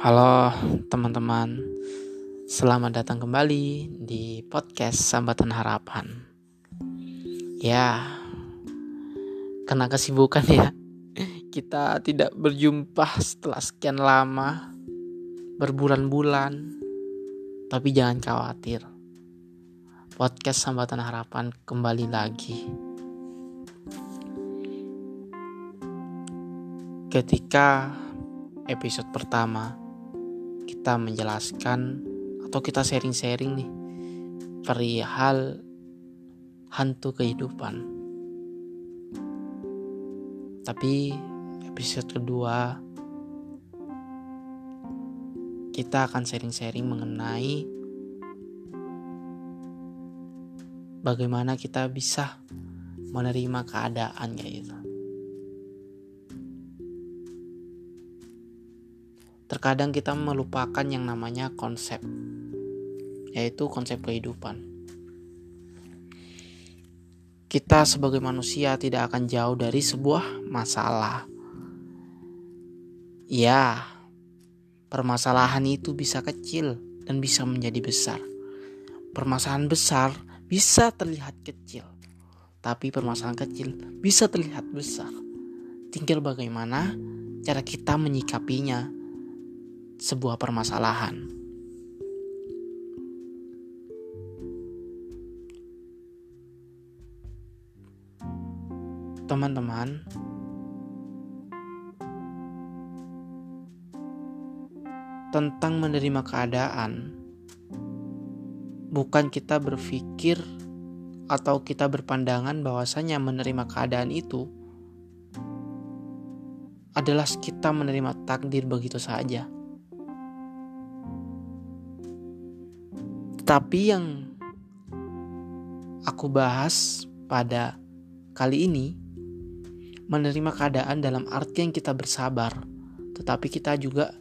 Halo teman-teman, selamat datang kembali di podcast Sambatan Harapan. Ya, kena kesibukan ya, kita tidak berjumpa setelah sekian lama, berbulan-bulan, tapi jangan khawatir. Podcast Sambatan Harapan kembali lagi. Ketika episode pertama kita menjelaskan atau kita sharing-sharing nih perihal hantu kehidupan. Tapi episode kedua kita akan sharing-sharing mengenai bagaimana kita bisa menerima keadaan kayak gitu. Terkadang kita melupakan yang namanya konsep, yaitu konsep kehidupan. Kita sebagai manusia tidak akan jauh dari sebuah masalah. Ya, permasalahan itu bisa kecil dan bisa menjadi besar. Permasalahan besar bisa terlihat kecil, tapi permasalahan kecil bisa terlihat besar. Tinggal bagaimana cara kita menyikapinya sebuah permasalahan. Teman-teman, tentang menerima keadaan, bukan kita berpikir atau kita berpandangan bahwasanya menerima keadaan itu adalah kita menerima takdir begitu saja. Tapi yang aku bahas pada kali ini menerima keadaan dalam artian kita bersabar, tetapi kita juga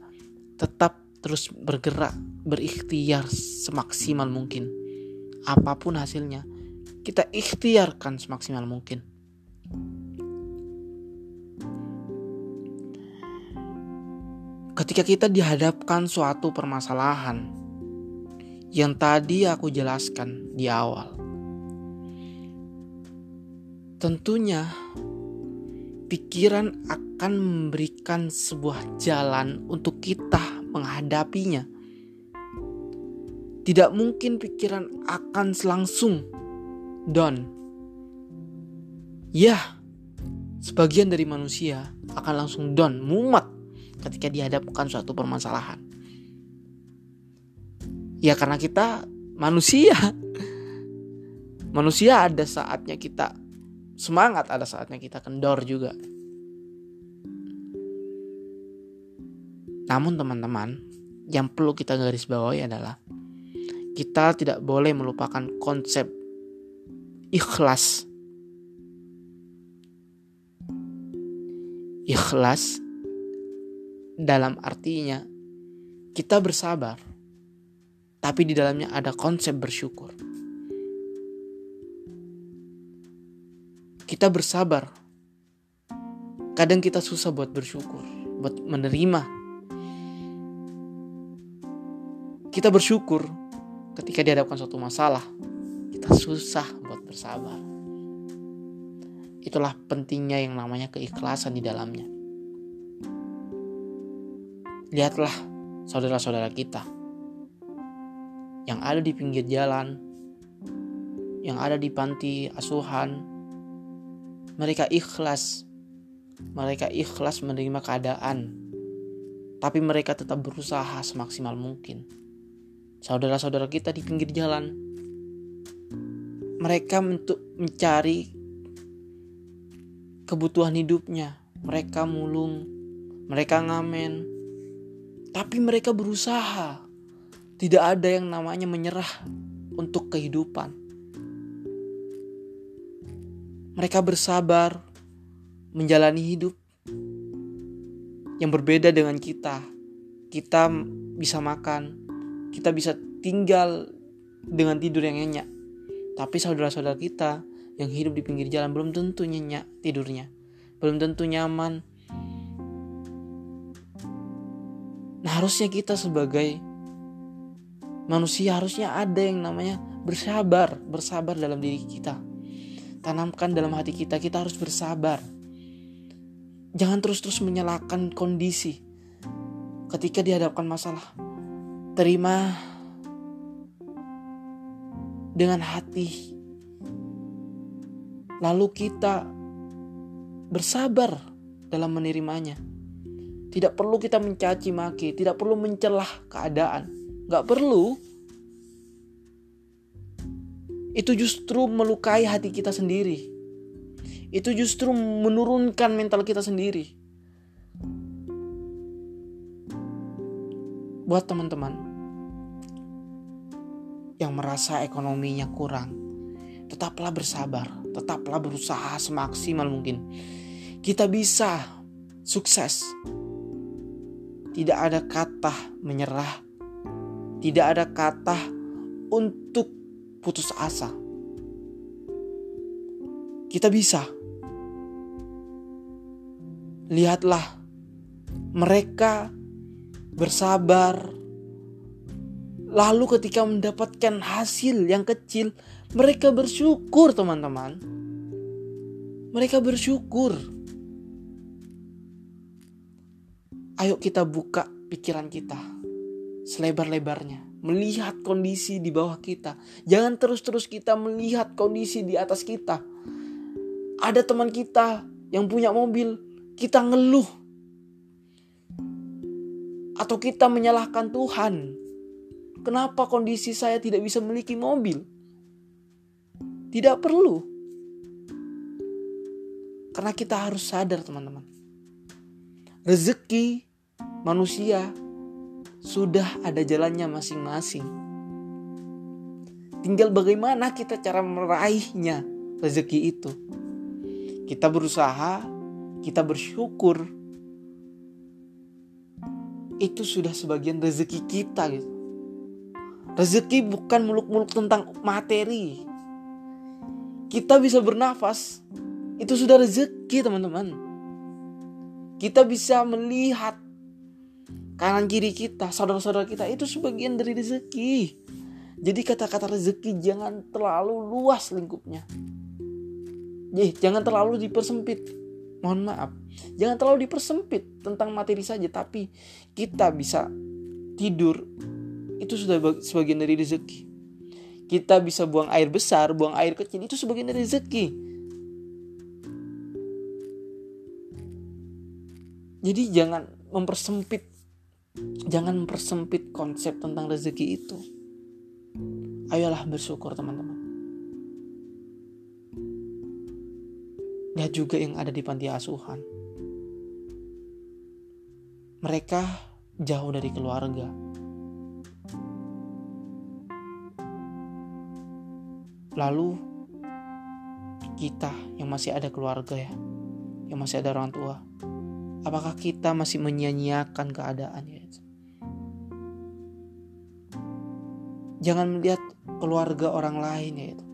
tetap terus bergerak, berikhtiar semaksimal mungkin. Apa pun hasilnya, kita ikhtiarkan semaksimal mungkin. Ketika kita dihadapkan suatu permasalahan, yang tadi aku jelaskan di awal. Tentunya, pikiran akan memberikan sebuah jalan untuk kita menghadapinya. Tidak mungkin pikiran akan selangsung down. Ya, sebagian dari manusia akan langsung down, mumet ketika dihadapkan suatu permasalahan. Ya karena kita manusia. Manusia ada saatnya kita semangat, ada saatnya kita kendor juga. Namun teman-teman, yang perlu kita garis bawahi adalah kita tidak boleh melupakan konsep ikhlas. Ikhlas dalam artinya kita bersabar tapi di dalamnya ada konsep bersyukur. Kita bersabar. Kadang kita susah buat bersyukur, buat menerima. Kita bersyukur ketika dihadapkan suatu masalah. Kita susah buat bersabar. Itulah pentingnya yang namanya keikhlasan di dalamnya. Lihatlah saudara-saudara kita yang ada di pinggir jalan, yang ada di panti asuhan, mereka ikhlas. Mereka ikhlas menerima keadaan, tapi mereka tetap berusaha semaksimal mungkin. Saudara-saudara kita di pinggir jalan, mereka untuk mencari kebutuhan hidupnya. Mereka mulung, mereka ngamen, tapi mereka berusaha tidak ada yang namanya menyerah untuk kehidupan. Mereka bersabar menjalani hidup yang berbeda dengan kita. Kita bisa makan, kita bisa tinggal dengan tidur yang nyenyak. Tapi saudara-saudara kita yang hidup di pinggir jalan belum tentu nyenyak tidurnya. Belum tentu nyaman. Nah, harusnya kita sebagai manusia harusnya ada yang namanya bersabar, bersabar dalam diri kita. Tanamkan dalam hati kita, kita harus bersabar. Jangan terus-terus menyalahkan kondisi ketika dihadapkan masalah. Terima dengan hati. Lalu kita bersabar dalam menerimanya. Tidak perlu kita mencaci maki, tidak perlu mencelah keadaan. Gak perlu. Itu justru melukai hati kita sendiri. Itu justru menurunkan mental kita sendiri. Buat teman-teman yang merasa ekonominya kurang, tetaplah bersabar, tetaplah berusaha semaksimal mungkin. Kita bisa sukses tidak ada kata menyerah. Tidak ada kata untuk putus asa. Kita bisa. Lihatlah mereka bersabar. Lalu ketika mendapatkan hasil yang kecil, mereka bersyukur, teman-teman. Mereka bersyukur. Ayo kita buka pikiran kita selebar-lebarnya, melihat kondisi di bawah kita. Jangan terus-terus kita melihat kondisi di atas kita. Ada teman kita yang punya mobil, kita ngeluh. Atau kita menyalahkan Tuhan. Kenapa kondisi saya tidak bisa memiliki mobil? Tidak perlu. Karena kita harus sadar teman-teman. Rezeki manusia sudah ada jalannya masing-masing. Tinggal bagaimana kita cara meraihnya rezeki itu. Kita berusaha, kita bersyukur. Itu sudah sebagian rezeki kita gitu. Rezeki bukan muluk-muluk tentang materi. Kita bisa bernafas. Itu sudah rezeki teman-teman. Kita bisa melihat kanan kiri kita, saudara-saudara kita itu sebagian dari rezeki. Jadi kata-kata rezeki jangan terlalu luas lingkupnya. Jadi jangan terlalu dipersempit. Mohon maaf. Jangan terlalu dipersempit tentang materi saja, tapi kita bisa tidur itu sudah sebagian dari rezeki. Kita bisa buang air besar, buang air kecil itu sebagian dari rezeki. Jadi jangan mempersempit Jangan mempersempit konsep tentang rezeki itu. Ayolah bersyukur teman-teman. Lihat juga yang ada di panti asuhan. Mereka jauh dari keluarga. Lalu kita yang masih ada keluarga ya, yang masih ada orang tua, Apakah kita masih menyia-nyiakan keadaan ya? Jangan melihat keluarga orang lain ya itu.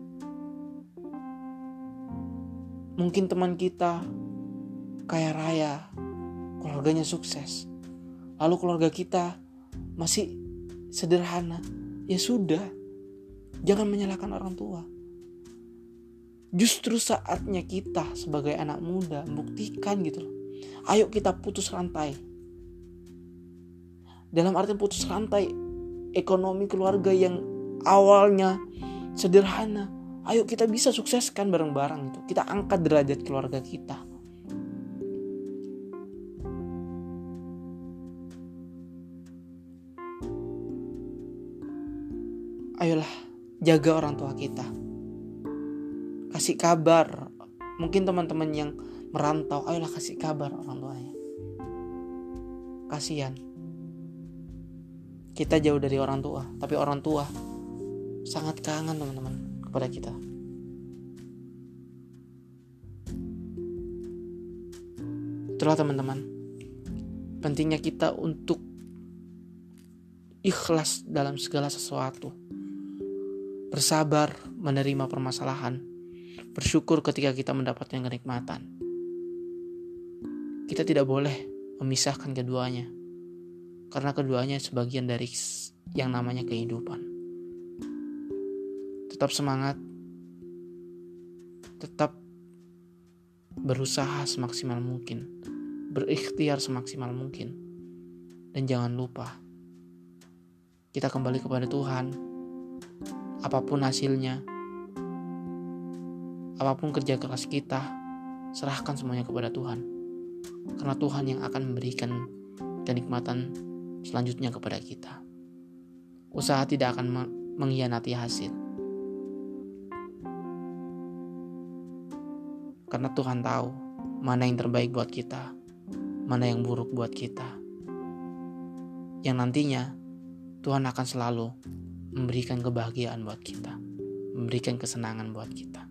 Mungkin teman kita kaya raya, keluarganya sukses. Lalu keluarga kita masih sederhana. Ya sudah, jangan menyalahkan orang tua. Justru saatnya kita sebagai anak muda membuktikan gitu loh Ayo kita putus rantai. Dalam arti putus rantai ekonomi keluarga yang awalnya sederhana. Ayo kita bisa sukseskan bareng-bareng itu. Kita angkat derajat keluarga kita. Ayolah, jaga orang tua kita. Kasih kabar. Mungkin teman-teman yang merantau, ayolah kasih kabar orang tuanya. Kasihan. Kita jauh dari orang tua, tapi orang tua sangat kangen teman-teman kepada kita. Itulah teman-teman. Pentingnya kita untuk ikhlas dalam segala sesuatu. Bersabar menerima permasalahan. Bersyukur ketika kita mendapatkan kenikmatan kita tidak boleh memisahkan keduanya. Karena keduanya sebagian dari yang namanya kehidupan. Tetap semangat, tetap berusaha semaksimal mungkin, berikhtiar semaksimal mungkin, dan jangan lupa kita kembali kepada Tuhan. Apa pun hasilnya, apa pun kerja keras kita, serahkan semuanya kepada Tuhan, karena Tuhan yang akan memberikan kenikmatan selanjutnya kepada kita. Usaha tidak akan mengkhianati hasil. Karena Tuhan tahu mana yang terbaik buat kita, mana yang buruk buat kita. Yang nantinya Tuhan akan selalu memberikan kebahagiaan buat kita, memberikan kesenangan buat kita.